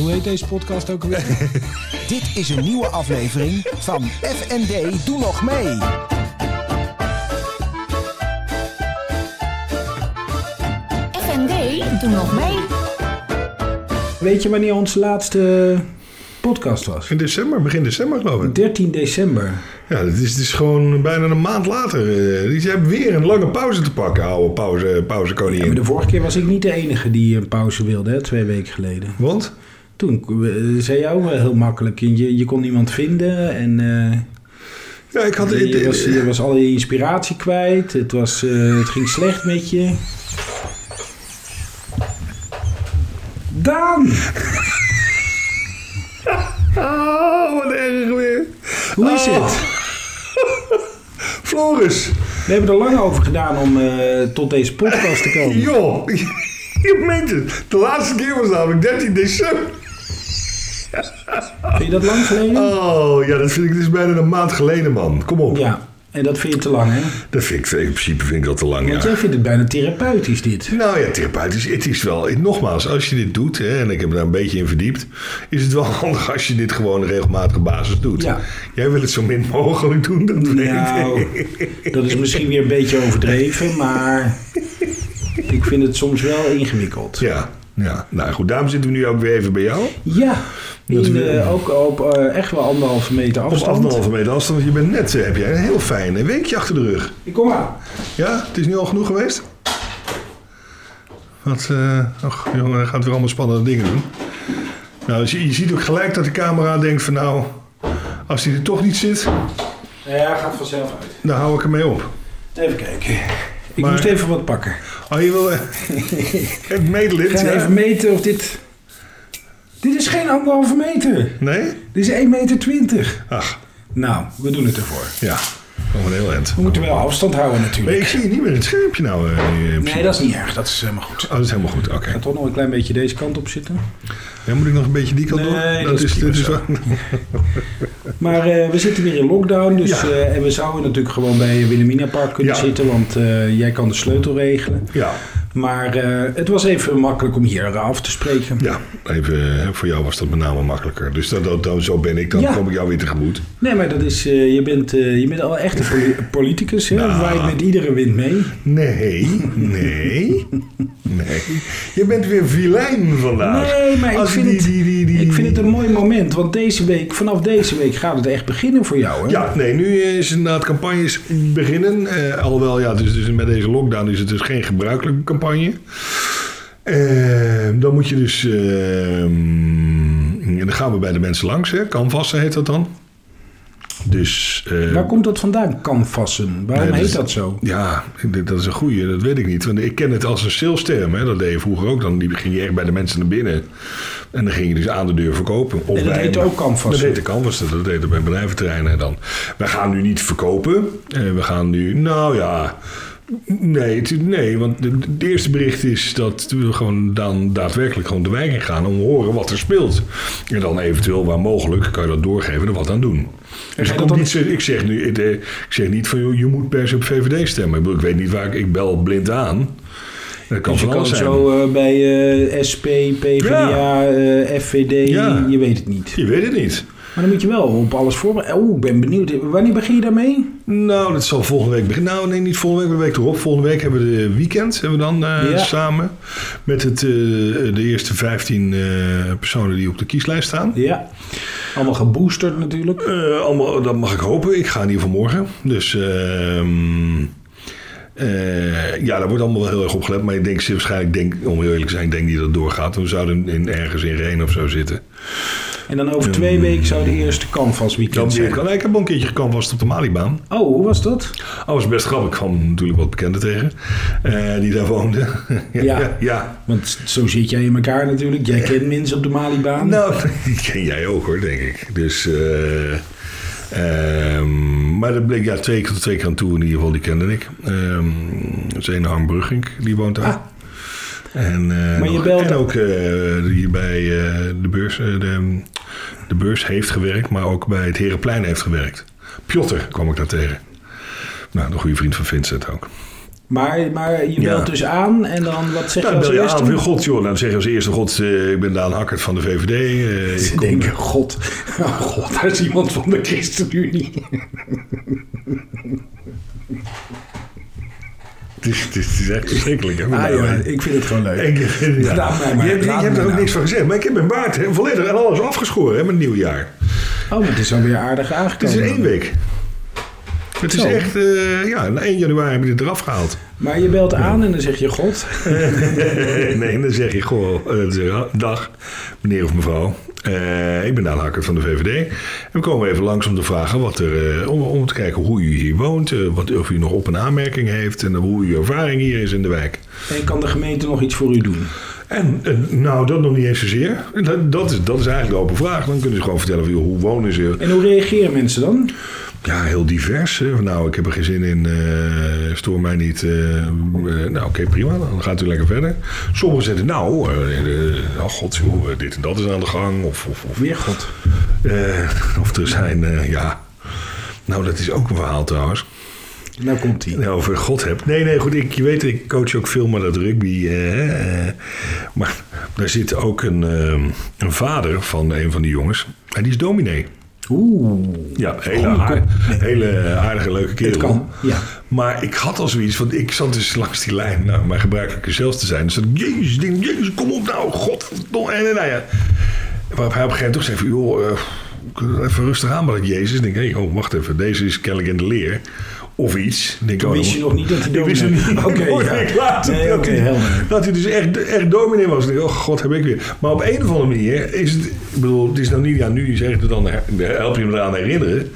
Hoe heet deze podcast ook alweer? Dit is een nieuwe aflevering van FND Doe Nog Mee. FND, doe nog mee. Weet je wanneer onze laatste podcast was? In december, begin december geloof ik. 13 december. Ja, het is, het is gewoon bijna een maand later. Eh, Dus je hebt weer een lange pauze te pakken, oude pauze, pauzekoningin. Ja, maar de vorige keer was ik niet de enige die een pauze wilde, hè, twee weken geleden. Want? Toen eh, zei jij ook wel heel makkelijk. Je, je kon niemand vinden en eh, Ja, ik had... je, was, je was al je inspiratie kwijt. Het, was, eh, het ging slecht met je. Daan! Oh, wat erg weer. Hoe is Oh. het? Floris. We hebben er lang over gedaan om eh, tot deze podcast te komen. Joh, je meent het. De laatste keer was namelijk 13 december. Vind je dat lang geleden? Oh, ja, dat vind ik dus bijna een maand geleden, man. Kom op. Ja, en dat vind je te lang, hè? Dat vind ik, in principe vind ik dat te lang, Want ja. jij vindt het bijna therapeutisch, dit. Nou ja, therapeutisch, het is wel... Nogmaals, als je dit doet, hè, en ik heb me daar een beetje in verdiept... is het wel handig als je dit gewoon regelmatige basis doet. Ja. Jij wil het zo min mogelijk doen, dat weet Nou, ik. dat is misschien weer een beetje overdreven, maar ik vind het soms wel ingewikkeld. Ja, ja, nou goed, daarom zitten we nu ook weer even bij jou. Ja, in, we- eh, ook op eh, echt wel anderhalve meter Op afstand. anderhalve meter afstand, want je bent net, eh, heb jij een heel fijn weekje achter de rug. Ik kom aan. Ja, het is nu al genoeg geweest? Wat, och jongen, hij gaat weer allemaal spannende dingen doen. Nou, dus je, je ziet ook gelijk dat de camera denkt van nou, als die er toch niet zit, Ja, gaat vanzelf uit. dan hou ik ermee op. Even kijken. Ik Maar- moest even wat pakken. Oh, je wil even medelid? Ik ga ja? even meten of dit... Dit is geen anderhalve meter. Nee? Dit is 1,20 meter. Ach, Nou, we doen het ervoor. ja, een heel eind. We moeten wel afstand houden natuurlijk. ik zie je niet meer in het schermpje nou. eh, principe. Nee, dat is niet erg. Dat is helemaal goed. Oh, dat is helemaal goed, oké. Ik ga toch nog een klein beetje deze kant op zitten. Ja, moet ik nog een beetje die kant Nee, op? dat is dit is wel... Maar eh, we zitten weer in lockdown. Dus, Ja. eh, en we zouden natuurlijk gewoon bij Wilhelmina Park kunnen Ja. zitten. Want eh, jij kan de sleutel regelen. Ja, Maar eh, het was even makkelijk om hier af te spreken. ja, even, eh, voor jou was dat met name makkelijker. Dus dat, dat, dat- zo ben ik, dan Ja. kom ik jou weer tegemoet. Nee, maar dat is, eh, je, bent, eh, je bent al echt een poli- politicus. Hè? Nou. Waait met iedere wind mee. Nee, nee, nee. Je bent weer vilijn vandaag. Nee, maar ik vind, die- het, die- die- die- ik vind het een mooi moment. Want deze week, vanaf deze week gaat het echt beginnen voor jou. Hè? Ja, nee, nu is inderdaad campagnes beginnen. Alhoewel, ja, dus, dus met deze lockdown is het dus geen gebruikelijke campagne. Eh, dan moet je dus... eh, dan gaan we bij de mensen langs, hè. Canvassen heet dat dan. Dus... eh, Waar komt dat vandaan, canvassen? Waarom Nee, dat heet is- dat zo? Ja, dat is een goeie, dat weet ik niet. Want ik ken het als een salesterm. Hè. Dat deed je vroeger ook. Dan die ging je echt bij de mensen naar binnen. En dan ging je dus aan de deur verkopen. Of En dat heette ook canvassen? Dat heette canvassen. Dat heette bij bedrijventerreinen dan. Wij gaan nu niet verkopen. Eh, we gaan nu, nou ja... Nee, het- nee, want de- het eerste bericht is dat we gewoon dan daadwerkelijk gewoon de wijk in gaan om te horen wat er speelt. En dan eventueel waar mogelijk kan je dat doorgeven en wat aan doen. Dus komt dat niet, ik, zeg nu, ik, eh, zeg niet van je moet per se op VVD stemmen. Ik, bedoel, ik weet niet waar ik, ik bel blind aan. Dat kan Dus je kan zijn. zo eh, bij eh, SP, PvdA, FVD, Ja. je weet het niet. Je weet het niet. Maar dan moet je wel op alles voorbereiden. Oh, ik ben benieuwd. Wanneer begin je daarmee? Nou, dat zal volgende week beginnen. Nou, nee, niet volgende week, maar de week erop. Volgende week hebben we de weekend hebben we dan eh, Ja. samen. Met het, eh, de eerste 15 eh, personen die op de kieslijst staan. Ja. Allemaal geboosterd natuurlijk. Allemaal, dat mag ik hopen. Ik ga in ieder geval morgen. Dus ehm, eh, ja, daar wordt allemaal wel heel erg op gelet. Maar ik denk zeer waarschijnlijk, denk, om heel eerlijk te zijn, denk niet dat het doorgaat. We zouden in, ergens in Reen of zo zitten. En dan over twee weken zou de eerste canvas weekend zijn. kan ik heb al een keertje gecanvast op de Malibaan. Oh, hoe was dat? Dat was best grappig. Ik kwam natuurlijk wat bekenden tegen. eh, die daar woonden. ja, Ja. Want zo zit jij in elkaar natuurlijk. Jij kent mensen op de Malibaan. Nou, die ken jij ook hoor, denk ik. Dus, eh, ehm, maar dat bleek ja, twee twee keer aan toe in ieder geval, die kende ik. Ehm dat is een Harm Brugging, die woont daar. Ah. En, eh, Maar je belt- en ook eh, die bij eh, de, beurs, de, de beurs heeft gewerkt, maar ook bij het Herenplein heeft gewerkt. Piotr kwam ik daar tegen. Nou, een goede vriend van Vincent ook. Maar, maar je Ja. belt dus aan en dan, wat zeg Nou, je dan als bel je eerste? aan, God joh, dan zeg je als eerste, God, ik ben Daan Hakkert van de VVD. ik Ze kom- denken, god, oh god, daar is iemand van de ChristenUnie. Het is, het is, het is echt verschrikkelijk. Hè? Ah, Nou, ja, ik vind het gewoon leuk. één keer- ja. Laat mij maar, je hebt, je er ook nou. niks van gezegd, maar ik heb mijn baard volledig en alles afgeschoren hè, met het nieuwjaar. Oh, maar het is alweer aardig Het aangekomen. is één week. Het is Zo. echt, eh, ja, na 1 januari heb je dit eraf gehaald. Maar je belt aan en dan zeg je, god, nee, dan zeg je, goh, eh, dag, meneer of mevrouw. Eh, ik ben Daan Hakkert van de VVD. En we komen even langs om te vragen wat er, eh, om, om te kijken hoe u hier woont, eh, wat, of u nog op- en aanmerking heeft en hoe uw ervaring hier is in de wijk. en kan de gemeente nog iets voor u doen? En, nou, dat nog niet eens zozeer. Dat, dat, is, dat is eigenlijk de open vraag. Dan kunnen ze gewoon vertellen van, joh, hoe wonen ze. En hoe reageren mensen dan? Ja, heel divers. Hè. Nou, ik heb er geen zin in. eh stoor mij niet. eh, eh, nou, oké, prima. Dan gaat u lekker verder. Sommigen zeggen, nou, oh god, joh, dit en dat is aan de gang. Of, of, of, Weer god. of er zijn, ja... Nou, dat is ook een verhaal trouwens. Nou komt hij. Nou, over God heb. Nee, nee, goed. Ik, je weet, ik coach ook veel met dat rugby. eh, eh, maar daar zit ook een, een vader van een van die jongens. En die is dominee. Oeh, Ja, hele, Goeie aard- kop. Nee. hele aardige, leuke kerel. het kan. Ja. Maar ik had al zoiets, want ik zat dus langs die lijn, nou, mijn gebruikelijke zelf te zijn. Dus dat, jezus, denk, jezus, kom op nou, godverdomme. En, nou ja, waarop hij op een gegeven moment toch zei van, joh, je even rustig aan met dat Jezus. Ik denk, hé, oh, wacht even, deze is kennelijk in de leer. Of iets. Ik denk, Toen wist je nog niet dat hij ik wist dominee niet. Oké, ja. ik later Nee, dat hij- helder. Dat hij dus echt, echt dominee was. Ik oh god, heb ik weer. Maar op een of andere manier is het... Ik bedoel, het is nou niet... Ja, nu zeg je het dan, help je me eraan herinneren.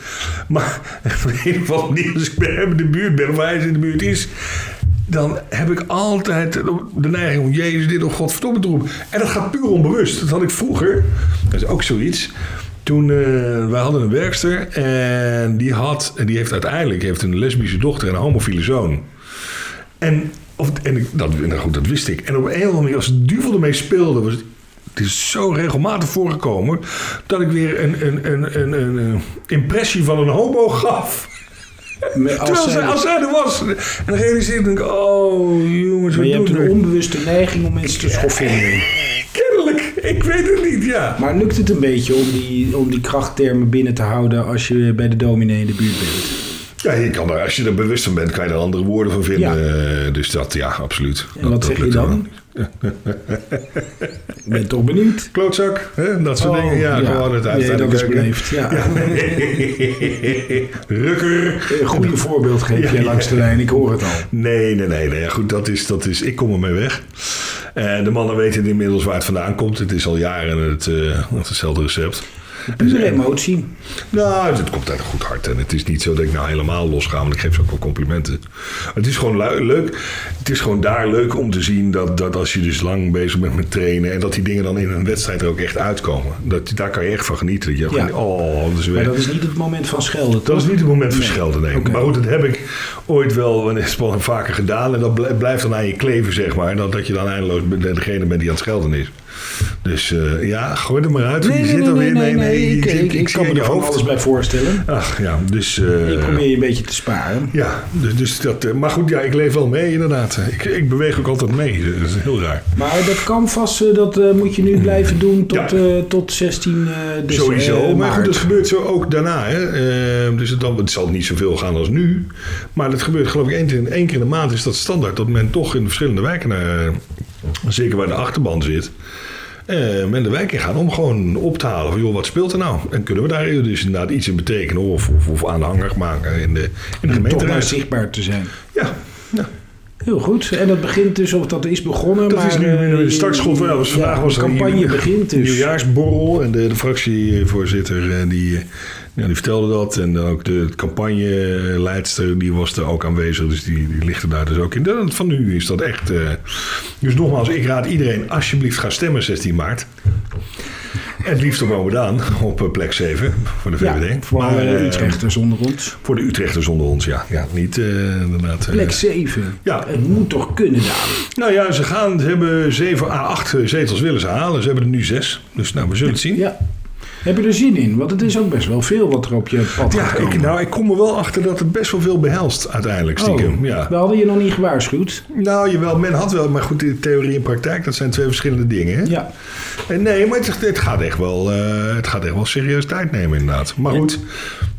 Maar op een of andere manier, als ik bij hem in de buurt ben... of hij in de buurt is... dan heb ik altijd de neiging om... Jezus, dit of godverdomme te roepen. En dat gaat puur onbewust. Dat had ik vroeger. Dat is ook zoiets... Toen, eh wij hadden een werkster en die had, en die heeft uiteindelijk heeft een lesbische dochter en een homofiele zoon. En, of, en ik, dat, nou goed, dat wist ik. En op een of andere manier, als de duivel ermee speelde, was het, het is zo regelmatig voorgekomen dat ik weer een, een, een, een, een, een impressie van een homo gaf. Als Terwijl zij- als zij er was. En dan realiseerde ik, oh jongens, maar wat je hebt doen een we? onbewuste neiging om mensen te schofferen. Ik weet het niet, ja. Maar lukt het een beetje om die, om die krachttermen binnen te houden als je bij de dominee in de buurt bent? Ja, je kan er, als je er bewust van bent, kan je er andere woorden van vinden. Eh, Dus dat, ja, absoluut. En Dat- wat zeg je dan? Ik ben toch benieuwd. Klootzak, hè? dat soort Oh, dingen. Ja, gewoon het uit nee, dat is beleefd. Ja. Rukker. Een goede voorbeeld geef Ja, jij ja. langs de lijn, ik hoor het al. Nee, nee, nee. nee. Ja, goed, dat is, dat is, ik kom ermee weg. En de mannen weten inmiddels waar het vandaan komt. Het is al jaren het, eh, hetzelfde recept. Pure emotie. Nou, het komt uit een goed hart. En het is niet zo dat ik nou helemaal losga, want ik geef ze ook wel complimenten. Het is gewoon leuk. Het is gewoon daar leuk om te zien dat, dat als je dus lang bezig bent met trainen... en dat die dingen dan in een wedstrijd er ook echt uitkomen. Dat, daar kan je echt van genieten. Dat je Ja. gewoon, oh, dat is weer... Maar dat is niet het moment van schelden, Dat is toch? niet het moment van schelden, nee. Maar goed, dat heb ik ooit wel vaker gedaan. En dat bl- blijft dan aan je kleven, zeg maar. Dat, dat je dan eindeloos degene bent die aan het schelden is. Dus eh, ja, gooi er maar uit. Nee, je nee, zit nee, alweer. nee, nee, nee. je Ik, ik, kan me er hoofd. alles bij voorstellen. Ach ja, dus... eh, Ik probeer je een beetje te sparen. Ja, dus, dus dat... eh, maar goed, ja, ik leef wel mee inderdaad. Ik, ik beweeg ook altijd mee. Dat is heel raar. Maar dat canvas, eh, dat eh, moet je nu blijven doen tot, Ja. eh, tot 16 eh dus, Sowieso. eh, maar goed, dat gebeurt zo ook daarna. Hè. Eh, dus het, dan, het zal niet zoveel gaan als nu. Maar dat gebeurt geloof ik één, keer- één keer in de maand is dat standaard. Dat men toch in verschillende wijken, naar, zeker waar de achterban zit... eh men de wijk in gaat om gewoon op te halen van joh, wat speelt er nou? En kunnen we daar dus inderdaad iets in betekenen of, of, of aanhangig maken in de, in de Om maar gemeenteraad? zichtbaar te zijn. Ja, ja. Heel goed. En dat begint dus, of dat is begonnen. Dat maar, is nu eh, in de startschot. Wel, dus vandaag ja, was de campagne een begint dus. nieuwjaarsborrel. En de, de fractievoorzitter eh, die, eh, ja, die vertelde dat. En dan ook de campagneleidster die was er ook aanwezig. Dus die, die ligt er daar dus ook in. Dat- Van nu is dat echt... eh, dus nogmaals, ik raad iedereen alsjeblieft gaan stemmen 16 maart. En het liefst op Oudaan op eh, plek 7 voor de VVD. Ja, voor alle eh, Utrechters onder ons. Voor de Utrechters onder ons, ja. ja niet inderdaad... Plek 7. Ja. Het moet toch kunnen, Daan? Nou ja, ze gaan, ze hebben 7 à 8 zetels willen ze halen. Ze hebben er nu 6. Dus nou, we zullen het zien. Ja. Heb je er zin in? Want het is ook best wel veel wat er op je pad gaat Ja, komen. ik, nou, ik kom er wel achter dat het best wel veel behelst uiteindelijk, stiekem. Oh, Ja. We hadden je nog niet gewaarschuwd. Nou, jawel, men had wel, maar goed, de theorie en praktijk, dat zijn twee verschillende dingen. Hè? Ja. En nee, maar het, het gaat echt wel, eh, het gaat echt wel serieus tijd nemen, inderdaad. Maar goed.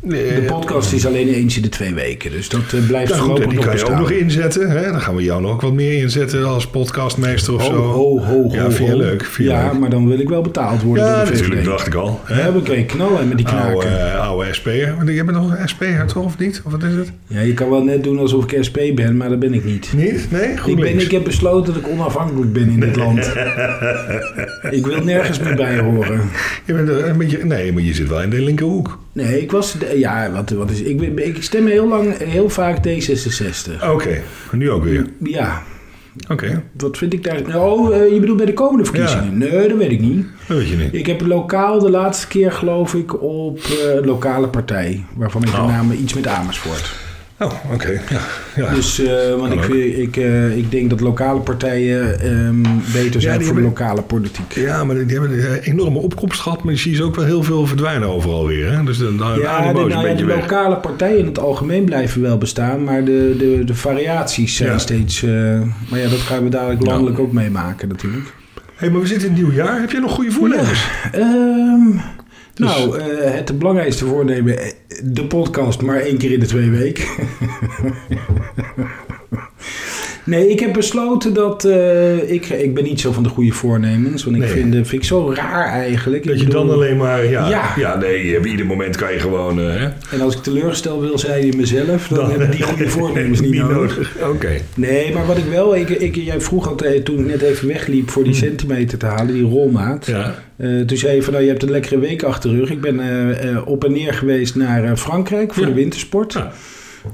De podcast is alleen eens in de twee weken. Dus dat eh, blijft nou goed, en die kan je ook nog inzetten. Hè? Dan gaan we jou nog ook wat meer inzetten als podcastmeester of Ho, zo. ho, ho, ja, vind je leuk? Vind je ja, leuk? maar dan wil ik wel betaald worden Ja, door de natuurlijk, dacht ik al. Hè? Ja, we kunnen knallen met die knaken. Oude, eh, oude SP'er. Want Jij bent nog een SP'er, toch? Of niet? Of wat is het? Ja, je kan wel net doen alsof ik SP ben, maar dat ben ik niet. Niet? Nee? Ik, ben, ik heb besloten dat ik onafhankelijk ben in dit land. ik wil nergens meer bij horen. Je bent een beetje, nee, maar je zit wel in de linkerhoek. Nee, ik was... de- ja, wat, wat is... Ik, ik stem heel lang, heel vaak D66. Oké, nu ook weer. Ja, Oké, wat vind ik daar... Oh, je bedoelt bij de komende verkiezingen? Nee, dat weet ik niet. dat weet je niet. Ik heb lokaal de laatste keer, geloof ik, op een lokale partij. Waarvan ik Oh. de naam iets met Amersfoort. Oh, oké. Ja, ja. Dus, eh, want ik, ik, eh, ik denk dat lokale partijen ehm, beter zijn voor de lokale politiek. ja, maar die hebben een enorme opkomst gehad. Maar je ziet ze ook wel heel veel verdwijnen overal weer. Hè? Dus dan dan Ja, de de, nou een ja, beetje de weg. lokale partijen in het algemeen blijven wel bestaan, maar de, de, de variaties zijn steeds. eh, maar ja, dat gaan we dadelijk Ja. landelijk ook meemaken, natuurlijk. hey, maar we zitten in het nieuw jaar. Heb je nog goede voornemens? Ehm, Dus- Nou, eh, het belangrijkste voornemen, eh, de podcast maar één keer in de twee weken. nee, ik heb besloten dat eh, ik, ik ben niet zo van de goede voornemens. Want ik Nee. vind, eh, vind ik zo raar eigenlijk. Ik Dat je dan alleen maar... Ja, ja. Ja. nee, hebt ieder moment kan je gewoon... eh? En als ik teleurgesteld wil zijn in mezelf, dan, Dan- heb ik die goede voornemens niet, nodig. Oké. Nee, maar wat ik wel... Ik, ik, jij vroeg altijd, toen ik net even wegliep voor die centimeter te halen, die rolmaat. Hmm. Ja. Eh, toen zei je van, nou, je hebt een lekkere week achter de rug. Ik ben op en neer geweest naar Frankrijk voor Ja. de wintersport. Ja.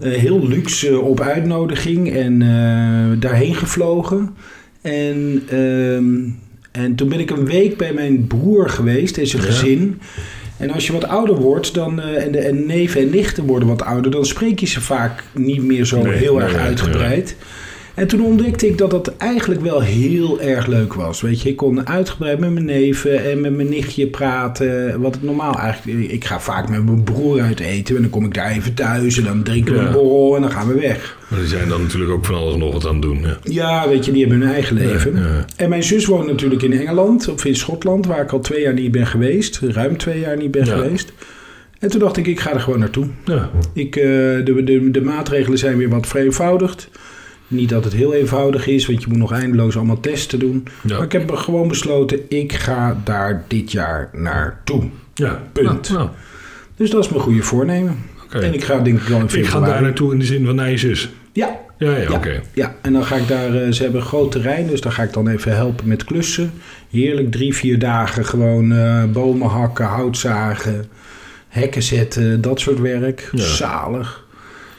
Eh, heel luxe eh, op uitnodiging en eh, daarheen gevlogen. En, ehm, en toen ben ik een week bij mijn broer geweest en zijn Ja. gezin. En als je wat ouder wordt dan, en de en neven en nichten worden wat ouder, dan spreek je ze vaak niet meer zo Nee, heel nee, erg nee, uitgebreid. En toen ontdekte ik dat dat eigenlijk wel heel erg leuk was. Weet je, ik kon uitgebreid met mijn neven en met mijn nichtje praten. Wat ik normaal eigenlijk... Ik ga vaak met mijn broer uit eten. En dan kom ik daar even thuis en dan drinken we Ja. een borrel en dan gaan we weg. Maar die zijn dan natuurlijk ook van alles nog wat aan het doen. Hè? Ja, weet je, die hebben hun eigen leven. Ja, ja. En mijn zus woont natuurlijk in Engeland of in Schotland, waar ik al twee jaar niet ben geweest. Ruim twee jaar niet ben Ja. geweest. En toen dacht ik, ik ga er gewoon naartoe. Ja. Ik, eh, de, de, de maatregelen zijn weer wat vereenvoudigd. Niet dat het heel eenvoudig is, want je moet nog eindeloos allemaal testen doen. Ja. Maar ik heb gewoon besloten, ik ga daar dit jaar naartoe. Ja. Punt. Nou, nou, Dus dat is mijn goede voornemen. En ik ga denk ik wel in Ik ga daar naartoe in de zin van naar je zus. Ja, Ja, ja, Ja. oké. ja, en dan ga ik daar, eh, ze hebben een groot terrein, dus daar ga ik dan even helpen met klussen. Heerlijk, drie, vier dagen gewoon eh, bomen hakken, hout zagen, hekken zetten, dat soort werk. Ja. Zalig.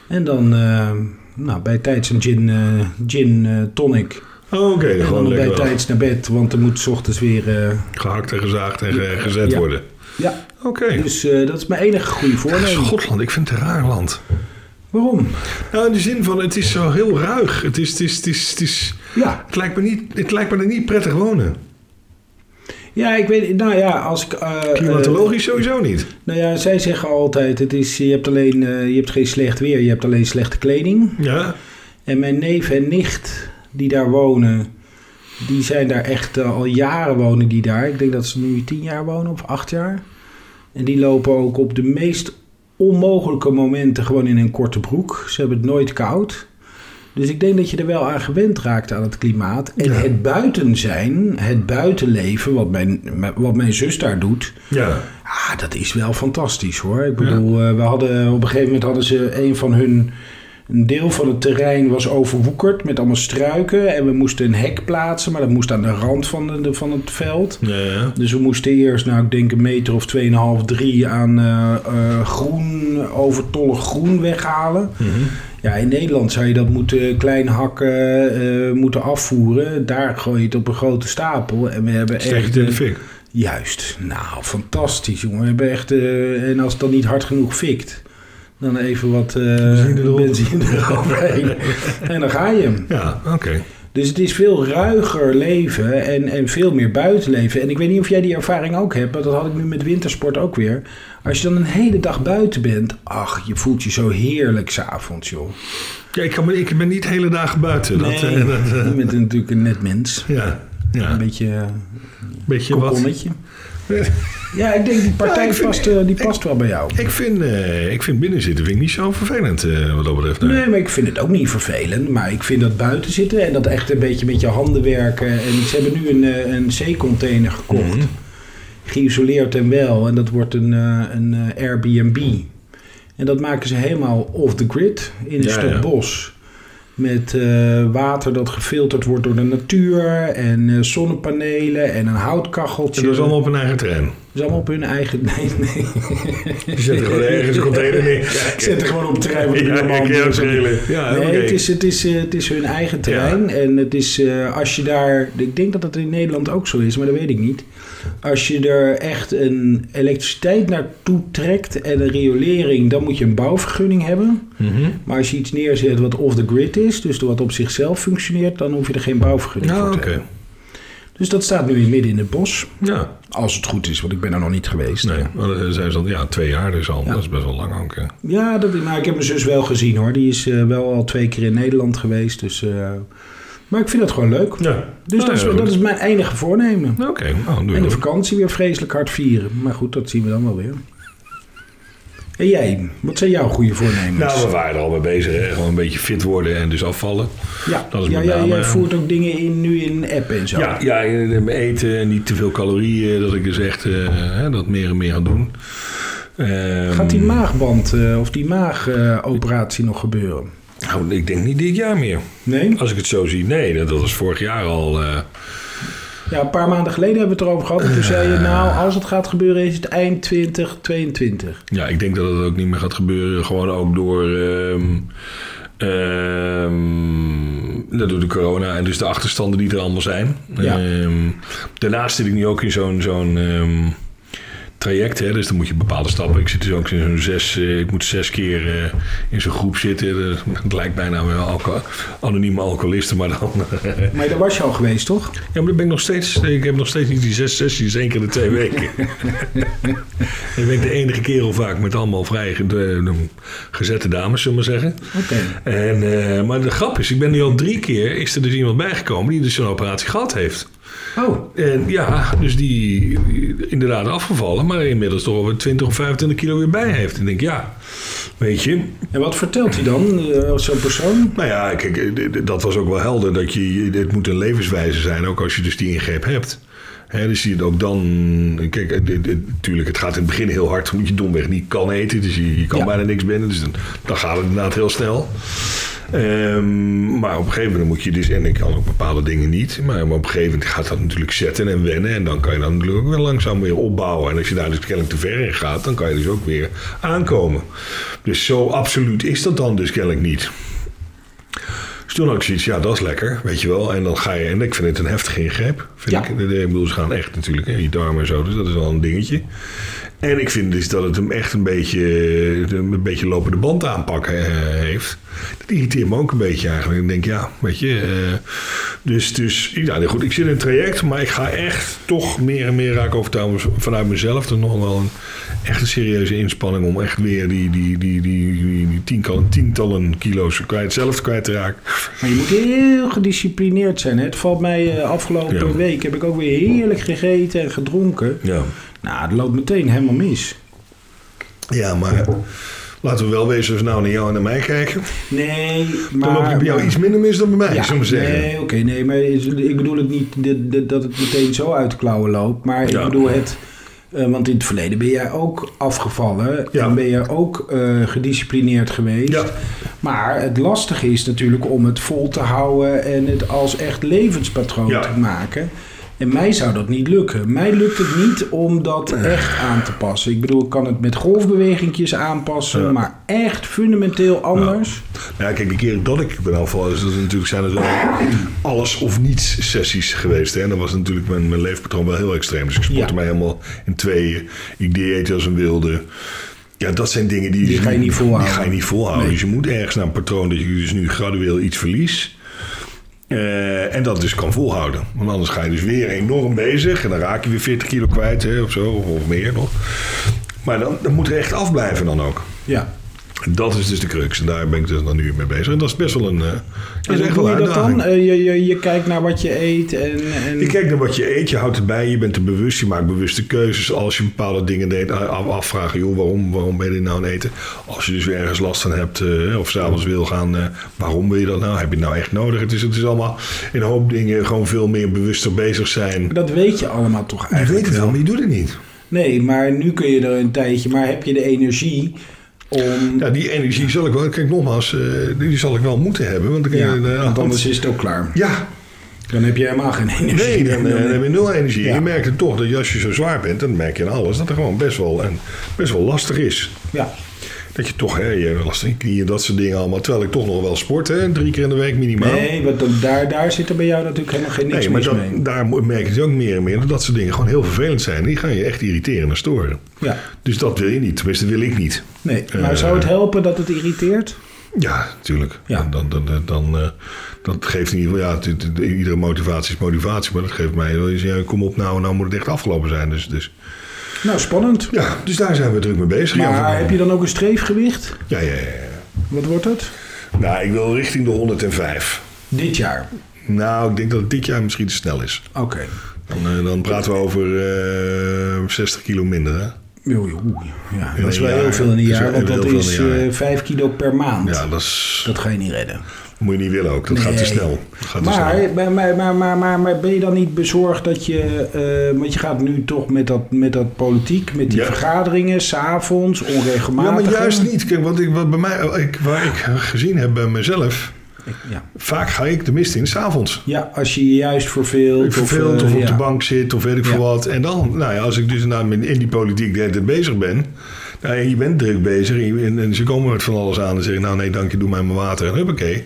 En dan eh, nou, bij tijds een gin, eh, gin eh, tonic. Oh, Oké, gewoon dan bij tijds naar bed, want er moet 's ochtends weer... eh, gehakt en gezaagd en ge- gezet Ja. worden. ja, Oké. dus dat is mijn enige goede voornemen. Schotland, ik vind het een raar land. Waarom? Nou, in de zin van, het is zo heel ruig. Het, is, het, is, het, is, het, is, Ja, het, lijkt, me niet, het lijkt me er niet prettig wonen. Ja, ik weet nou ja, als ik... eh, eh, Klimatologisch sowieso niet. Nou ja, zij zeggen altijd, het is, je, hebt alleen, eh, je hebt geen slecht weer, je hebt alleen slechte kleding. Ja, En mijn neef en nicht die daar wonen, die zijn daar echt eh, al jaren wonen die daar. Ik denk dat ze nu tien jaar wonen of acht jaar. En die lopen ook op de meest onmogelijke momenten gewoon in een korte broek. Ze hebben het nooit koud. Dus ik denk dat je er wel aan gewend raakt aan het klimaat. En Ja. het buiten zijn, het buitenleven, wat mijn, wat mijn zus daar doet... ja. Ah, dat is wel fantastisch hoor. Ik bedoel, eh, we hadden op een gegeven moment hadden ze een van hun. Een deel van het terrein was overwoekerd met allemaal struiken. En we moesten een hek plaatsen, maar dat moest aan de rand van, de, de- van het veld. ja, ja. Dus we moesten eerst, nou ik denk een meter of 2,5, 3 aan eh, eh, groen, overtollig groen weghalen. Mhm. Ja, in Nederland zou je dat moeten klein hakken, eh, moeten afvoeren. Daar gooi je het op een grote stapel. En we hebben echt... het in de fik. Juist. Nou, fantastisch, jongen. We hebben echt... en als het dan niet hard genoeg fikt... dan even wat eh Benzine erop. benzine eroverheen. en dan ga je. Ja, oké. Dus het is veel ruiger leven en, en veel meer buitenleven. En ik weet niet of jij die ervaring ook hebt, maar dat had ik nu met wintersport ook weer. Als je dan een hele dag buiten bent, ach, je voelt je zo heerlijk s'avonds, joh. Ja, ik, kan, ik ben niet hele dagen buiten. Dat, Nee, eh, dat, eh, je bent natuurlijk een net mens. ja, ja. Een beetje uh, beetje wat. Ja, ik denk die partij Ja, ik vind- past, eh, die past wel bij jou. Ik vind, eh, ik vind binnenzitten vind ik niet zo vervelend eh, wat dat betreft. nee. Nee, maar ik vind het ook niet vervelend. Maar ik vind dat buiten zitten en dat echt een beetje met je handen werken. En ze hebben nu een, een zeecontainer gekocht. Mhm. Geïsoleerd en wel. En dat wordt een, een Airbnb. En dat maken ze helemaal off the grid in een Ja, stuk ja. bos. Met eh, water dat gefilterd wordt door de natuur. En eh, zonnepanelen en een houtkacheltje. Dat is allemaal op een eigen terrein. Is allemaal op hun eigen... Nee, nee. Je zet er gewoon ergens een container neer. Ik zet er gewoon op het terrein. Ja, ook doe. schelen. Ja, nee, het, is, het, is, eh, het is hun eigen terrein. En het is, eh, als je daar... Ik denk dat dat in Nederland ook zo is, maar dat weet ik niet. Als je er echt een elektriciteit naartoe trekt en een riolering... dan moet je een bouwvergunning hebben. Mhm. Maar als je iets neerzet wat off the grid is... dus wat op zichzelf functioneert... dan hoef je er geen bouwvergunning Nou, voor te hebben. Dus dat staat nu in midden in het bos. Ja, Als het goed is, want ik ben er nog niet geweest. nee. Maar dat zijn ze al, ja, twee jaar dus al. Ja. Dat is best wel lang ook. hè. Ja, dat, maar ik heb mijn zus wel gezien hoor. Die is eh, wel al twee keer in Nederland geweest. Dus, eh, maar ik vind het gewoon leuk. Ja. Dus Nou, dat, is, ja, dat is mijn enige voornemen. Oké, nou, En de vakantie weer vreselijk hard vieren. Maar goed, dat zien we dan wel weer. En jij, wat zijn jouw goede voornemens? Nou, we waren er al mee bezig. Hè? Gewoon een beetje fit worden en dus afvallen. ja, dat is ja, ja, jij voert ook dingen in nu in een app en zo. Ja, ja, en eten en niet te veel calorieën. Dat ik dus echt eh, dat meer en meer aan doen. Ehm, Gaat die maagband eh, of die maagoperatie nog gebeuren? Nou, ik denk niet dit jaar meer. Nee? Als ik het zo zie. Nee, dat, dat was vorig jaar al. Ja, een paar maanden geleden hebben we het erover gehad. En toen zei je, nou, als het gaat gebeuren is het eind 2022. Ja, ik denk dat het ook niet meer gaat gebeuren. Gewoon ook door. ehm, ehm, dat door de corona en dus de achterstanden die er allemaal zijn. Ja. Ehm, daarnaast zit ik nu ook in zo'n zo'n traject. Hè, dus dan moet je bepaalde stappen. Ik zit dus ook in zo'n zes. eh, ik moet zes keer eh, in zo'n groep zitten. Dat, het lijkt bijna wel alco anonieme alcoholisten, maar dan. Maar daar was je al geweest, toch? Ja, maar dan ben ik nog steeds. Ik heb nog steeds niet die zes sessies, één keer in de twee weken. ik ben de enige kerel vaak met allemaal vrij gezette dames, zullen we maar zeggen. Oké. En, eh, maar de grap is, ik ben nu al drie keer, is er dus iemand bijgekomen die dus zo'n operatie gehad heeft. Oh, En ja, dus die inderdaad afgevallen, maar inmiddels toch over 20 of 25 kilo weer bij heeft. En ik denk, ja, weet je, en wat vertelt hij dan, eh, als zo'n persoon? nou ja, kijk, eh, dat was ook wel helder. Dat je, het moet een levenswijze zijn, ook als je dus die ingreep hebt. Hè, dus je ook dan... Kijk, natuurlijk, het gaat in het begin heel hard. Omdat je domweg niet kan eten. Dus je, je kan Ja. bijna niks binnen. Dus dan, dan gaat het inderdaad heel snel. Ehm, maar op een gegeven moment moet je dus... En ik kan ook bepaalde dingen niet. Maar op een gegeven moment gaat dat natuurlijk zetten en wennen. En dan kan je dan natuurlijk ook weer langzaam weer opbouwen. En als je daar dus kennelijk te ver in gaat... dan kan je dus ook weer aankomen. Dus zo absoluut is dat dan dus kennelijk niet. Dus toen had ik zoiets, ja, dat is lekker, weet je wel. En dan ga je, en ik vind het een heftige ingreep. Vind Ja. ik, De- de- ik bedoel, ze gaan echt natuurlijk, hè, je darmen en zo, dus dat is wel een dingetje. En ik vind dus dat het hem echt een beetje, een beetje lopende band aanpakken eh, heeft. Dat irriteert me ook een beetje eigenlijk. Ik denk, ja, weet je. eh, dus, dus ja, nee, goed, ik zit in een traject, maar ik ga echt toch meer en meer raken overtuigd vanuit mezelf. Is nog wel een echt een serieuze inspanning om echt weer die, die, die, die, die, die tientallen, tientallen kilo's kwijt, zelf kwijt te raken. Maar je moet heel gedisciplineerd zijn. Hè? Het valt mij eh, afgelopen Ja. week, heb ik ook weer heerlijk gegeten en gedronken. Ja. Nou, het loopt meteen helemaal mis. Ja, maar laten we wel wezen als we nou naar jou en naar mij kijken. Nee, Dan maar... loop je bij jou maar- iets minder mis dan bij mij, Ja, zullen we zeggen. nee, oké, nee, maar ik bedoel het niet dat- het meteen zo uit de klauwen loopt. Maar Ja. ik bedoel het... eh, want in het verleden ben jij ook afgevallen. Ja. En ben je ook eh, gedisciplineerd geweest. Ja. Maar het lastige is natuurlijk om het vol te houden en het als echt levenspatroon Ja. te maken. En mij zou dat niet lukken. Mij lukt het niet om dat echt aan te passen. Ik bedoel, ik kan het met golfbewegingjes aanpassen, Ja. maar echt fundamenteel anders. Ja, kijk, de keer dat ik ben is dat is natuurlijk zijn er alles of niets sessies geweest. Hè? En dan was natuurlijk mijn, mijn leefpatroon wel heel extreem. Dus ik sportte Ja. mij helemaal in tweeën. Ik dieet als een wilde. Ja, dat zijn dingen die, Die ga je niet volhouden. Die ga je niet volhouden. Nee. Dus je moet ergens naar een patroon dat je dus nu gradueel iets verliest. Eh, en dat dus kan volhouden. Want anders ga je dus weer enorm bezig. En dan raak je weer 40 kilo kwijt hè, of zo. Of, meer nog. Maar dan, dan moet er echt afblijven dan ook. Ja. Dat is dus de crux. En daar ben ik dus dan nu mee bezig. En dat is best wel een... eh, dat En hoe wel doe je dat dan? Eh, je, je, je kijkt naar wat je eet en... en... Je kijkt naar wat je eet, je houdt erbij, je bent er bewust, je maakt bewuste keuzes. Als je bepaalde dingen deed, af- afvragen, joh, waarom, waarom ben je dit nou aan het eten? Als je dus weer ergens last van hebt eh, of s'avonds wil gaan, eh, waarom wil je dat nou? Heb je het nou echt nodig? Het is, het is allemaal in een hoop dingen gewoon veel meer bewuster bezig zijn. Dat weet je allemaal toch Je eigenlijk weet het wel, maar je doet het niet. Nee, maar nu kun je er een tijdje... Maar heb je de energie om... Ja, die energie zal ik wel, kijk nogmaals, eh, die zal ik wel moeten hebben. Want, Ja, eh, want anders is het ook klaar. Ja, Dan heb je helemaal geen energie. Nee, dan, eh, dan heb je nul energie. Ja. En je merkt het toch dat als je zo zwaar bent, dan merk je aan alles dat het gewoon best wel, en best wel lastig is. Ja. Dat je toch, hè, je last van knieën, dat soort dingen allemaal. Terwijl ik toch nog wel sport, hè, drie keer in de week minimaal. Nee, want dan, daar, daar zit er bij jou natuurlijk helemaal geen niks Nee, maar mee. daar merk je dus ook meer en meer dat dat soort dingen gewoon heel vervelend zijn. Die gaan je echt irriteren en storen. Ja. Dus dat wil je niet. Tenminste, wil ik niet. Nee, maar Eh, zou het helpen dat het irriteert? Ja, natuurlijk. Ja. Dan, dan, dan, dan, eh, dat geeft in ieder geval, ja, iedere motivatie is motivatie. Maar dat geeft mij, wel eens, ja, kom op nou, nou moet het echt afgelopen zijn. Dus, dus, Nou, spannend. ja, dus daar zijn we druk mee bezig. ja, Maar van- heb je dan ook een streefgewicht? Ja, ja, ja. ja. Wat wordt het? Nou, ik wil richting de 105. Dit jaar. Nou, ik denk dat het dit jaar misschien te snel is. Oké. Dan, eh, dan praten we over eh 60 kilo minder, hè? Oei, oei. Ja, dat is wel heel veel in een Dat is jaar, want dat is een jaar. eh 5 kilo per maand. Ja, dat is, Dat ga je niet redden. Moet je niet willen ook. Dat gaat te snel. Gaat te snel. Maar, maar, maar, maar, maar, maar, ben je dan niet bezorgd dat je... eh, want je gaat nu toch met dat, met dat politiek, met die Ja. vergaderingen, s'avonds, Ja, onregelmatig. maar juist niet. Kijk, wat ik, wat bij mij, ik, waar ik gezien heb bij mezelf... Ja. Vaak ga ik de mist in, s'avonds. ja, als je je juist verveelt. Ik verveeld eh, of op ja. de bank zit of weet ik Ja. veel wat. En dan, nou ja, als ik dus nou in die politiek de hele tijd bezig ben. En je bent druk bezig en, en, ze komen met van alles aan en zeggen... nou nee, dank je, doe mij maar water en huppakee.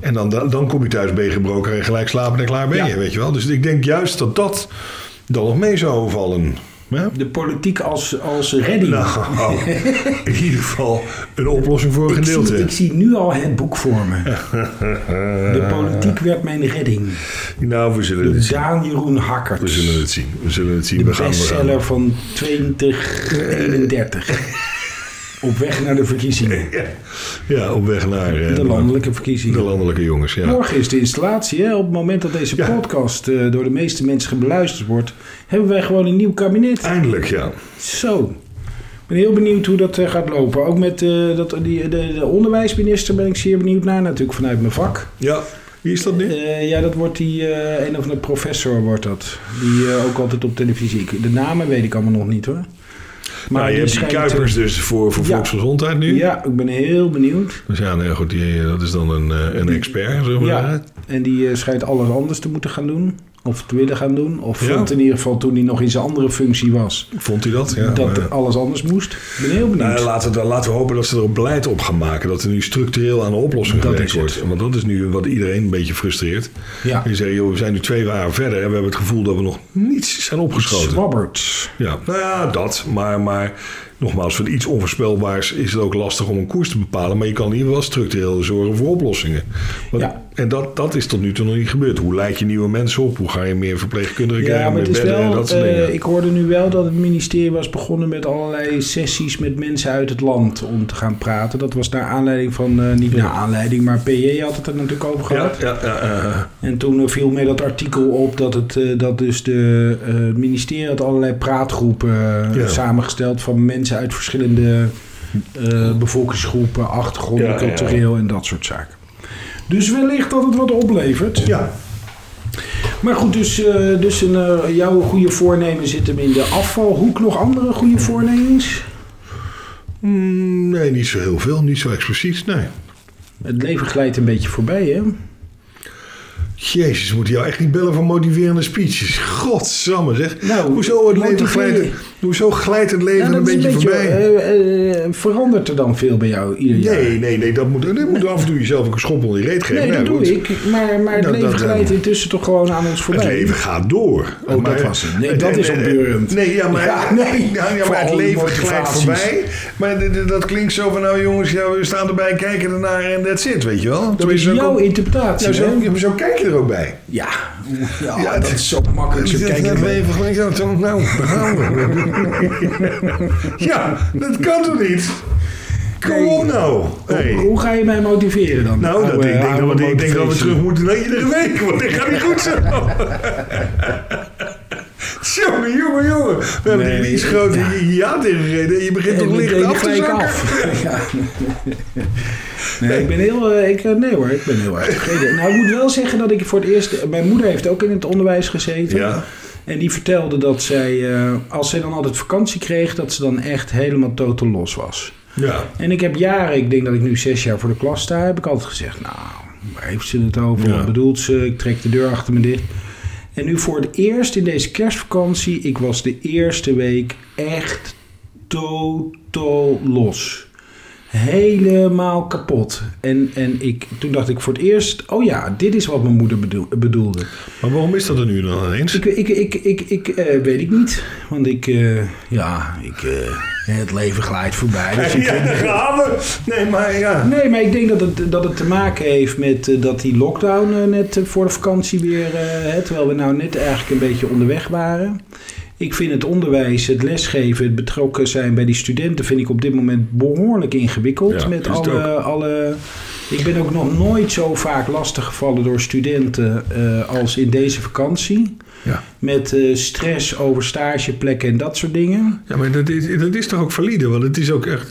En dan, dan, dan kom je thuis, gebroken en gelijk slapen en klaar ben je, Ja. weet je wel. Dus ik denk juist dat dat dan nog mee zou vallen. Ja? De politiek als, als redding. Nou, in ieder geval een oplossing voor een ik, gedeelte. zie, ik zie nu al het boek voor me. De politiek werd mijn redding. Nou, we zullen het zien. Daan Jeroen Hakkert. We zullen het zien. We zullen het zien. De we gaan, we gaan. bestseller van 2031. Op weg naar de verkiezingen. Ja, ja, op weg naar eh, De landelijke de verkiezingen. landelijke jongens. Ja. Morgen is de installatie. Hè? Op het moment dat deze Ja. podcast eh, door de meeste mensen beluisterd wordt, hebben wij gewoon een nieuw kabinet. Eindelijk, ja. Zo. Ik ben heel benieuwd hoe dat eh, gaat lopen. Ook met dat, die, de, de onderwijsminister ben ik zeer benieuwd naar. Natuurlijk vanuit mijn vak. Ja, wie is dat nu? Ja, dat wordt die een of andere professor wordt dat. Die ook altijd op televisie. De namen weet ik allemaal nog niet hoor. Maar Nou, je hebt die eh, Kuipers dus voor, voor Ja. volksgezondheid nu. Ja, ik ben heel benieuwd. Dus ja, nee, goed, die, dat is dan een, eh, een expert, zeg maar. Ja, en die eh, schijnt alles anders te moeten gaan doen. Of te willen gaan doen. Of Ja. vond in ieder geval toen hij nog in zijn andere functie was. Vond hij dat? Ja, dat maar- alles anders moest. Ik ben heel benieuwd. Nou, laten, we, laten we hopen dat ze er een beleid op gaan maken. Dat er nu structureel aan de oplossing Dat gewerkt het. wordt. Want dat is nu wat iedereen een beetje frustreert. ja, Je zegt, joh, we zijn nu twee jaar verder en we hebben het gevoel dat we nog niets zijn opgeschoten. Robert. Ja, nou ja, dat. Maar, maar nogmaals, voor iets onvoorspelbaars is het ook lastig om een koers te bepalen. Maar je kan in ieder geval structureel zorgen voor oplossingen. Want- Ja. En dat, dat is tot nu toe nog niet gebeurd. Hoe leid je nieuwe mensen op? Hoe ga je meer verpleegkundigen Ja, krijgen? maar het is en wel. dat soort eh, ik hoorde nu wel dat het ministerie was begonnen met allerlei sessies met mensen uit het land om te gaan praten. Dat was naar aanleiding van, eh, niet naar aanleiding, maar PJ had het er natuurlijk over ja, gehad. ja, ja, ja. En toen eh, viel mij dat artikel op dat, het, dat dus de, het ministerie had allerlei praatgroepen Ja. samengesteld van mensen uit verschillende eh, bevolkingsgroepen, achtergronden, Ja, ja, ja. cultureel en dat soort zaken. Dus wellicht dat het wat oplevert. ja. Maar goed, dus, eh, dus een, eh, jouw goede voornemen zit hem in de afvalhoek. Nog andere goede voornemens? Mm, nee, niet zo heel veel. Niet zo expliciet, nee. Het leven glijdt een beetje voorbij, hè? Jezus, moet jou echt niet bellen voor motiverende speeches. Godsamme zeg. Nou, hoezo, het leven glijdt, hoezo glijdt het leven een dat beetje, voorbij? eh, eh, verandert er dan veel bij jou ieder jaar? Nee, nee, nee, dat moet, dat moet af en toe jezelf ook een schop onder je reet geven. Nee, Nou, dat doe goed. ik. Maar, maar het Dat- leven dat, glijdt intussen toch gewoon aan ons Het voorbij. leven gaat door. Oh, dat was het. Nee, dat is opbeurend. Nee, ja, maar, Ja, nee. ja, maar het leven glijdt voorbij. Maar dat klinkt zo van, nou jongens, ja, we staan erbij, kijken ernaar en that's it, weet je wel? Dat is jouw interpretatie. Zo, kijk je er ook bij. Ja, ja, dat het- is zo makkelijk. Zo kijken dat we- even gewoon zo, zo, nou, daar gaan we. ja, dat kan toch niet? Kom op nou. Hoe, Hey. hoe ga je mij motiveren dan? Nou, dat, Oude- ik, denk dat we, ik denk dat we terug moeten naar iedere week, want dit gaat niet goed zo. Jongen, jongen, jongen. We hebben Nee, die iets grote ja. tegengereden en je begint toch licht af te zakken. af. Ja. Nee, ik ben heel... eh, Ik, eh, nee hoor, ik ben heel erg tevreden. Nou, ik moet wel zeggen dat ik voor het eerst... Mijn moeder heeft ook in het onderwijs gezeten. Ja. En die vertelde dat zij, eh, als zij dan altijd vakantie kreeg... dat ze dan echt helemaal totaal los was. Ja. En ik heb jaren, ik denk dat ik nu zes jaar voor de klas sta... heb ik altijd gezegd, nou, waar heeft ze het over? Ja. Wat bedoelt ze? Ik trek de deur achter me dicht. En nu voor het eerst in deze kerstvakantie... ik was de eerste week echt totaal los. Helemaal kapot. En, en ik, toen dacht ik voor het eerst... oh ja, dit is wat mijn moeder bedoel- bedoelde. Maar waarom is dat er nu dan ineens? Ik, ik, ik, ik, ik eh, weet ik niet. Want ik, eh, ja, ik, eh, het leven glijdt voorbij. Dus ik, Ja, daar gaan we. Nee, maar ja. Nee, maar ik denk dat het, dat het te maken heeft met dat die lockdown net voor de vakantie weer... terwijl we nou net eigenlijk een beetje onderweg waren. Ik vind het onderwijs, het lesgeven, het betrokken zijn bij die studenten... vind ik op dit moment behoorlijk ingewikkeld. Ja, met alle, alle... Ik ben ook nog nooit zo vaak lastiggevallen door studenten eh, als in deze vakantie. Ja. Met eh, stress over stageplekken en dat soort dingen. Ja, maar dat is, dat is toch ook valide? Want het is ook echt...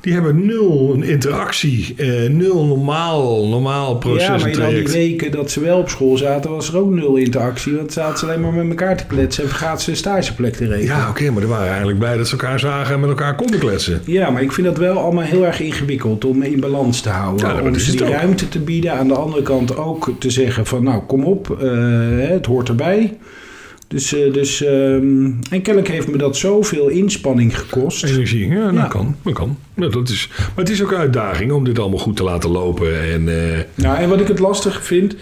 Die hebben nul interactie, eh, nul normaal, normaal proces ja, maar in al die weken dat ze wel op school zaten, was er ook nul interactie. Want zaten ze alleen maar met elkaar te kletsen en vergaat ze een stageplek te regelen. Ja, oké, maar er waren eigenlijk blij dat ze elkaar zagen en met elkaar konden kletsen. Ja, maar ik vind dat wel allemaal heel erg ingewikkeld om in balans te houden. Ja, om is die ruimte te bieden. Aan de andere kant ook te zeggen van nou kom op, eh, het hoort erbij. Dus, eh, dus ehm, en kennelijk heeft me dat zoveel inspanning gekost. Energie, ja, dat Ja. kan. Dat kan. Ja, dat is, maar het is ook een uitdaging om dit allemaal goed te laten lopen. En, Nou, en wat ik het lastig vind,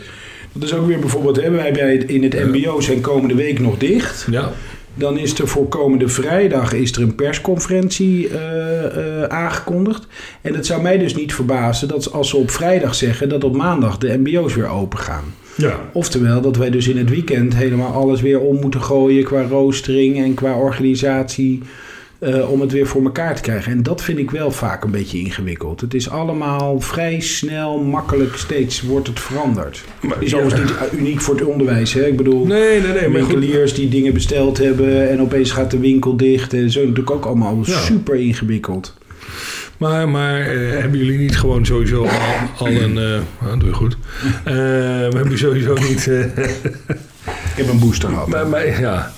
dat is ook weer bijvoorbeeld, hè, wij bij in het MBO zijn komende week nog dicht. ja, Dan is er voor komende vrijdag is er een persconferentie eh, aangekondigd. En het zou mij dus niet verbazen dat als ze op vrijdag zeggen dat op maandag de MBO's weer open gaan. Ja, Oftewel dat wij dus in het weekend helemaal alles weer om moeten gooien qua roostering en qua organisatie. eh, om het weer voor elkaar te krijgen. En dat vind ik wel vaak een beetje ingewikkeld. Het is allemaal vrij snel, makkelijk, steeds wordt het veranderd. Maar- is ja. overigens niet uniek voor het onderwijs. Hè? Ik bedoel, Nee, nee, nee. Winkeliers die dingen besteld hebben en opeens gaat de winkel dicht. En zo natuurlijk ook allemaal Ja. super ingewikkeld. Maar, maar eh, hebben jullie niet gewoon sowieso al, al een... eh ah, doe je goed. Eh, we hebben jullie sowieso niet... eh, Ik heb een booster gehad. maar, maar, ja.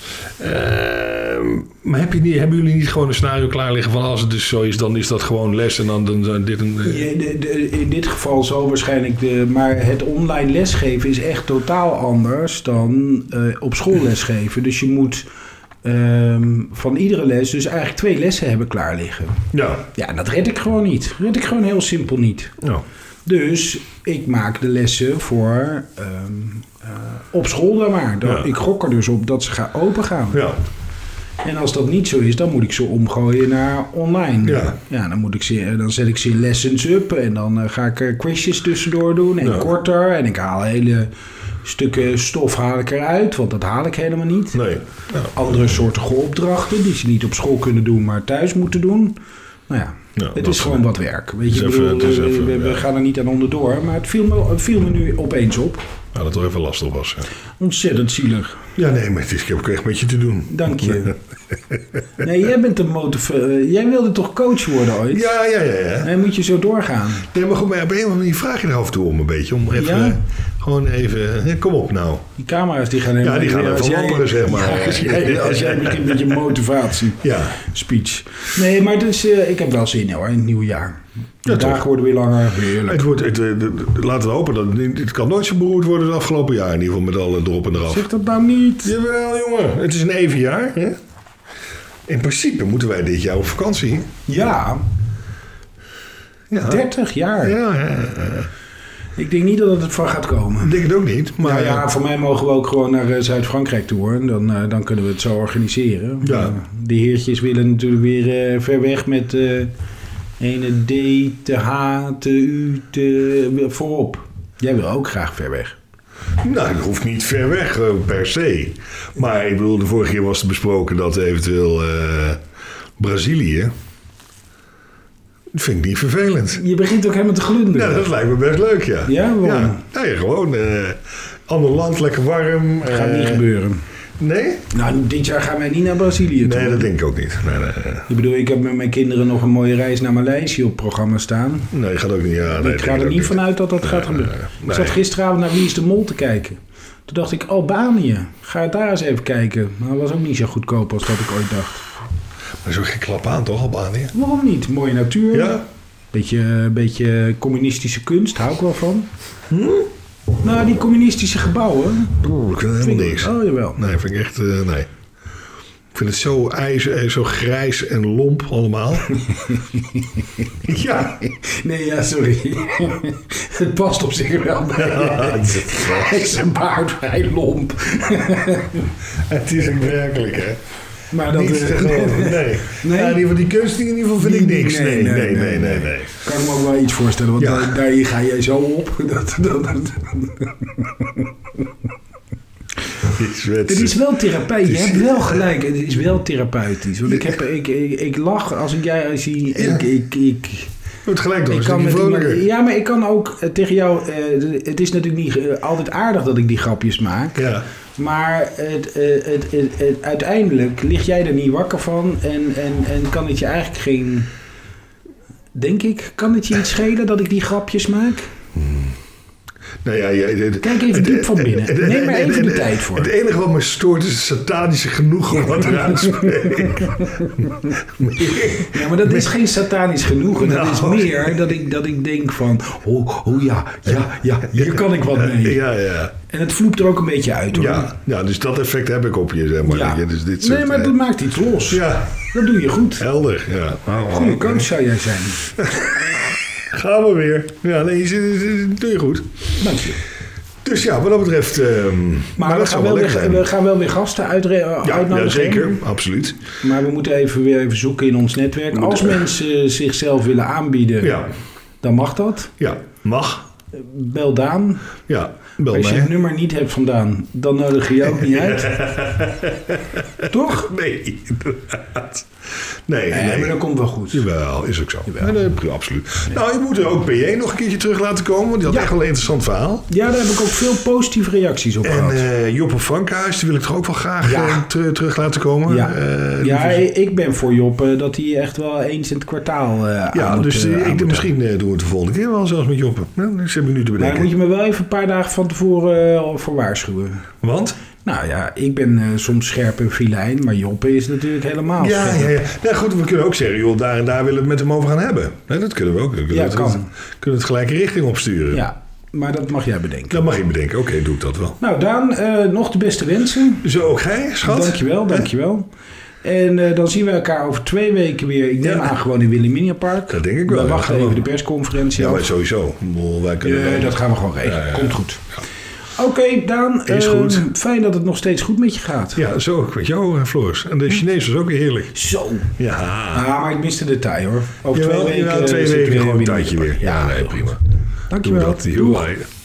Maar heb je niet, hebben jullie niet gewoon een scenario klaar liggen van als het dus zo is, dan is dat gewoon les en dan, dan zijn dit de- in dit geval zo waarschijnlijk. De, maar het online lesgeven is echt totaal anders dan eh, op school lesgeven. Dus je moet ehm, van iedere les dus eigenlijk twee lessen hebben klaar liggen. ja. Ja, en dat red ik gewoon niet. Red ik gewoon heel simpel niet. ja. Dus ik maak de lessen voor ehm, eh, op school dan maar. Dan- Ja. Ik gok er dus op dat ze gaan open gaan. Ja. En als dat niet zo is, dan moet ik ze omgooien naar online. Ja. dan, moet ik ze, dan zet ik ze in lessons up en dan eh, ga ik er quizjes tussendoor doen en Ja. korter. En ik haal hele stukken stof haal ik eruit, want dat haal ik helemaal niet. Nee. Ja. Andere soortige opdrachten die ze niet op school kunnen doen, maar thuis moeten doen. Nou ja, Ja, het is gewoon wat werk. Weet je, even- bedoel, even, we, we ja. gaan er niet aan onderdoor, maar het viel me, het viel me nu opeens op. Ja, dat wel even lastig was. Ja, Ontzettend zielig. ja nee, maar het is, ik heb ook echt met je te doen. Dank je. Nee, jij bent een motiv... eh, jij wilde toch coach worden ooit? Ja, ja, ja. ja. Moet je zo doorgaan. Nee, maar goed, maar op een of andere vraag je er af en toe om een beetje. Om even, Ja? eh, gewoon even, eh, kom op nou. Die camera's die gaan helemaal... Ja, die gaan even zeg maar. Ja, als, jij, als jij begint met je motivatie Ja, speech. Nee, maar dus, ik heb wel zin hoor, in het nieuwe jaar. De Ja, dagen worden weer langer. Heerlijk. het wordt, het, laten we hopen dat het, het kan nooit zo beroerd worden als het afgelopen jaar. In ieder geval met alle erop en eraf. Zeg dat nou niet. Jawel, jongen. Het is een even jaar. Hè? In principe moeten wij dit jaar op vakantie. Ja, Ja. 30 jaar. Ja. Ik denk niet dat het ervan gaat komen. Ik denk het ook niet. Maar Maar ja, voor mij mogen we ook gewoon naar eh, Zuid-Frankrijk toe hoor. Dan, eh, dan kunnen we het zo organiseren. Ja. De heertjes willen natuurlijk weer eh, ver weg met ene D, te H, te U, te voorop. Jij wil ook graag ver weg. Nou, dat hoeft niet ver weg eh, per se. Maar ik bedoel, de vorige keer was er besproken dat eventueel eh, Brazilië. Dat vind ik niet vervelend. Je begint ook helemaal te glunderen. Ja, dat lijkt me best leuk, ja. Ja, waarom? Ja, ja, gewoon. eh ander land, lekker warm. Gaat eh, niet gebeuren. Nee? Nou, dit jaar gaan wij niet naar Brazilië toe. Nee, dat denk ik ook niet. Nee, nee. Ik bedoel, ik heb met mijn kinderen nog een mooie reis naar Maleisië op programma staan. Nee, gaat ook niet. Ja, nee, ik ga er niet vanuit dat dat gaat gebeuren. Ik zat gisteravond naar Wie is de Mol te kijken. Toen dacht ik, Albanië, ga daar eens even kijken. Maar dat was ook niet zo goedkoop als dat ik ooit dacht. Maar zo geen klap aan, toch, Albanië? Waarom niet? Mooie natuur. Ja? Beetje, beetje communistische kunst, hou ik wel van. Hm? Nou, die communistische gebouwen. Oeh, ik vind het vind helemaal ik- niks. Oh, jawel. Nee, vind ik echt... eh, nee. Ik vind het zo, ijzer, eh, zo grijs en lomp allemaal. ja. Nee, ja, sorry. het past op zich wel bij. Hij is een baard vrij lomp. het is ook werkelijk, hè. Maar dat te eh, geloven, nee. Nee? Ja, in ieder geval die kunst in ieder geval vind ik Nee, niks. Nee, nee, nee, nee, nee. nee. Kan ik me ook wel iets voorstellen, want Ja. daar, daar ga jij zo op. Dat, dat, dat- Die. Het is wel therapeutisch. Je is- hebt wel gelijk. Het is wel therapeutisch. Want ik, heb, ik, ik, ik lach als ik jij zie. Ik, ik, ik, Wordt gelijk door, ik kan iemand- ja, maar ik kan ook eh, tegen jou. eh, het is natuurlijk niet eh, altijd aardig dat ik die grapjes maak. Ja. Maar het, het, het, het- uiteindelijk lig jij er niet wakker van. En, en, en kan het je eigenlijk geen. Denk ik, kan het je iets schelen dat ik die grapjes maak? Nou ja, Kijk even diep van binnen. Neem maar even de tijd voor. Het enige wat me stoort is het satanische genoegen wat eruit spreekt. Ja, maar dat is geen satanisch genoegen. Dat is Nou. meer dat ik, dat ik denk van... Oh, oh ja, ja, ja, hier kan ik wat mee. Ja, ja. En het vloept er ook een beetje uit hoor. Ja, ja, dus dat effect heb ik op je, zeg maar. Ja. Dus dit nee, maar eh, dat maakt iets los. Ja, Dat doe je goed. helder. Ja. Goede coach zou jij zijn. Gaan we weer. Ja, nee, doe je goed. Dank je. Dus ja, wat dat betreft... ehm, Maar, we, gaan wel weer, we gaan wel weer gasten Ja, uitnodigen. ja, zeker. Absoluut. Maar we moeten even weer even zoeken in ons netwerk. We Als mensen zichzelf willen aanbieden, Ja, dan mag dat. ja. Mag. Bel Daan. Ja, bel Als je mij. het nummer niet hebt vandaan, dan nodig je je ook niet uit. Toch? Nee, inderdaad. Nee, Nee, nee. maar dat komt wel goed. Jawel, is ook zo. Nee, nee, absoluut. Nou, je moet er ook PJ nog een keertje terug laten komen. Want die had Ja. echt wel een interessant verhaal. Ja, daar heb ik ook veel positieve reacties op En gehad. eh Joppe Frankhuis, die wil ik toch ook wel graag Ja. eh, ter- terug laten komen. ja, Eh, ja die- ik ben voor eh, dat hij echt wel eens in het kwartaal eh ja moet, dus eh, eh, ik denk, misschien eh, doen we het de volgende keer wel zelfs met Joppe. Nou, ik zit me nu te Maar bedenken. moet je me wel even een paar dagen van tevoren eh, voor waarschuwen. Want? Nou ja, ik ben eh, soms scherp en filijn, maar Joppe is natuurlijk helemaal Ja, scherp. ja, ja. Nou goed, we kunnen ook zeggen, joh, daar en daar willen we het met hem over gaan hebben. Nee, dat kunnen we ook. We kunnen, Ja, het, kan. kunnen we het gelijke richting opsturen. Ja, maar dat mag jij bedenken. Dan mag je bedenken, oké, doe ik dat wel. Nou, Daan, eh, nog de beste wensen. Zo ook jij, schat? Dankjewel, dankjewel. En eh, dan zien we elkaar over twee weken weer. Ik neem Ja. aan gewoon in Wilhelmina Park. Dat denk ik wel, We ja, wachten we. even de persconferentie Ja, maar sowieso. Wij kunnen wel- dat gaan we gewoon regelen. Ja, ja, ja. Komt goed. Oké, Daan. Is eh, goed. Fijn dat het nog steeds goed met je gaat. Ja, zo ook met jou, eh, Floris. En de Chinees was ook weer heerlijk. Zo. Ja. Ah, maar ik miste de taai hoor. Over Jawel, twee weken. jawel, twee weken gewoon een tijdje weer. Ja, nee, heel prima. Dankjewel. Doe dat.